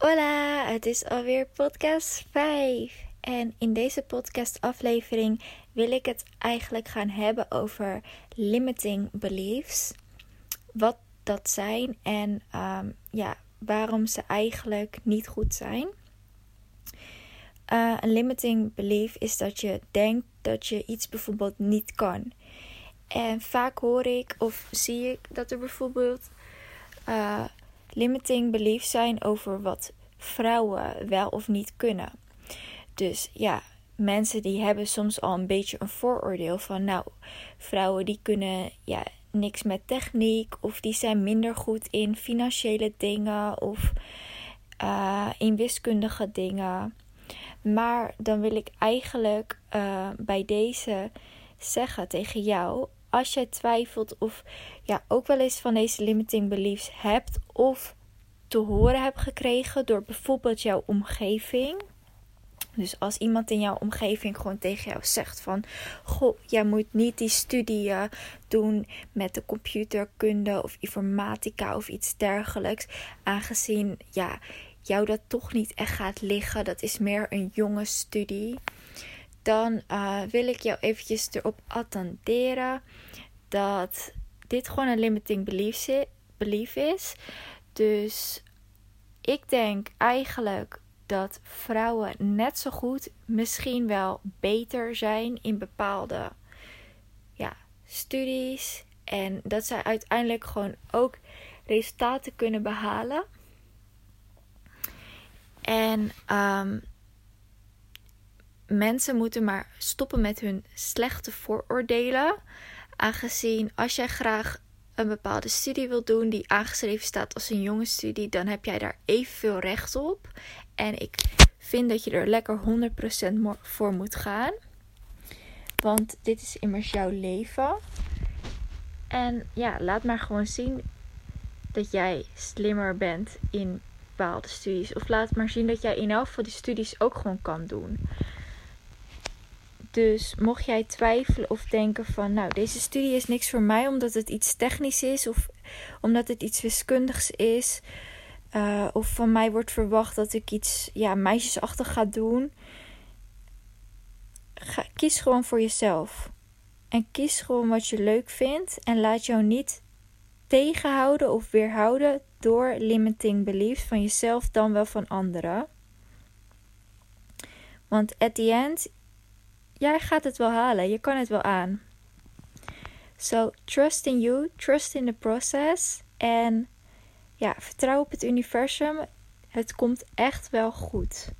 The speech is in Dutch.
Hola, het is alweer podcast 5. En in deze podcast-aflevering wil ik het eigenlijk gaan hebben over limiting beliefs. Wat dat zijn en um, ja, waarom ze eigenlijk niet goed zijn. Uh, een limiting belief is dat je denkt dat je iets bijvoorbeeld niet kan. En vaak hoor ik of zie ik dat er bijvoorbeeld uh, limiting beliefs zijn over wat vrouwen wel of niet kunnen. Dus ja, mensen die hebben soms al een beetje een vooroordeel van nou, vrouwen die kunnen ja, niks met techniek of die zijn minder goed in financiële dingen of uh, in wiskundige dingen. Maar dan wil ik eigenlijk uh, bij deze zeggen tegen jou: als jij twijfelt of ja, ook wel eens van deze limiting beliefs hebt of te horen hebt gekregen door bijvoorbeeld jouw omgeving. Dus als iemand in jouw omgeving gewoon tegen jou zegt van... Goh, jij moet niet die studie doen met de computerkunde of informatica of iets dergelijks. Aangezien ja, jou dat toch niet echt gaat liggen. Dat is meer een jonge studie. Dan uh, wil ik jou eventjes erop attenderen dat dit gewoon een limiting belief is. Dus ik denk eigenlijk dat vrouwen net zo goed, misschien wel beter zijn in bepaalde ja, studies. En dat zij uiteindelijk gewoon ook resultaten kunnen behalen. En um, mensen moeten maar stoppen met hun slechte vooroordelen. Aangezien als jij graag een bepaalde studie wil doen die aangeschreven staat als een jonge studie, dan heb jij daar evenveel recht op. En ik vind dat je er lekker 100% voor moet gaan. Want dit is immers jouw leven. En ja, laat maar gewoon zien dat jij slimmer bent in bepaalde studies. Of laat maar zien dat jij in elk geval die studies ook gewoon kan doen. Dus mocht jij twijfelen of denken van, nou, deze studie is niks voor mij omdat het iets technisch is of omdat het iets wiskundigs is, uh, of van mij wordt verwacht dat ik iets ja, meisjesachtig ga doen, kies gewoon voor jezelf. En kies gewoon wat je leuk vindt en laat jou niet tegenhouden of weerhouden door limiting beliefs van jezelf dan wel van anderen. Want at the end jij gaat het wel halen. Je kan het wel aan. So, trust in you, trust in the process. En ja, vertrouw op het universum. Het komt echt wel goed.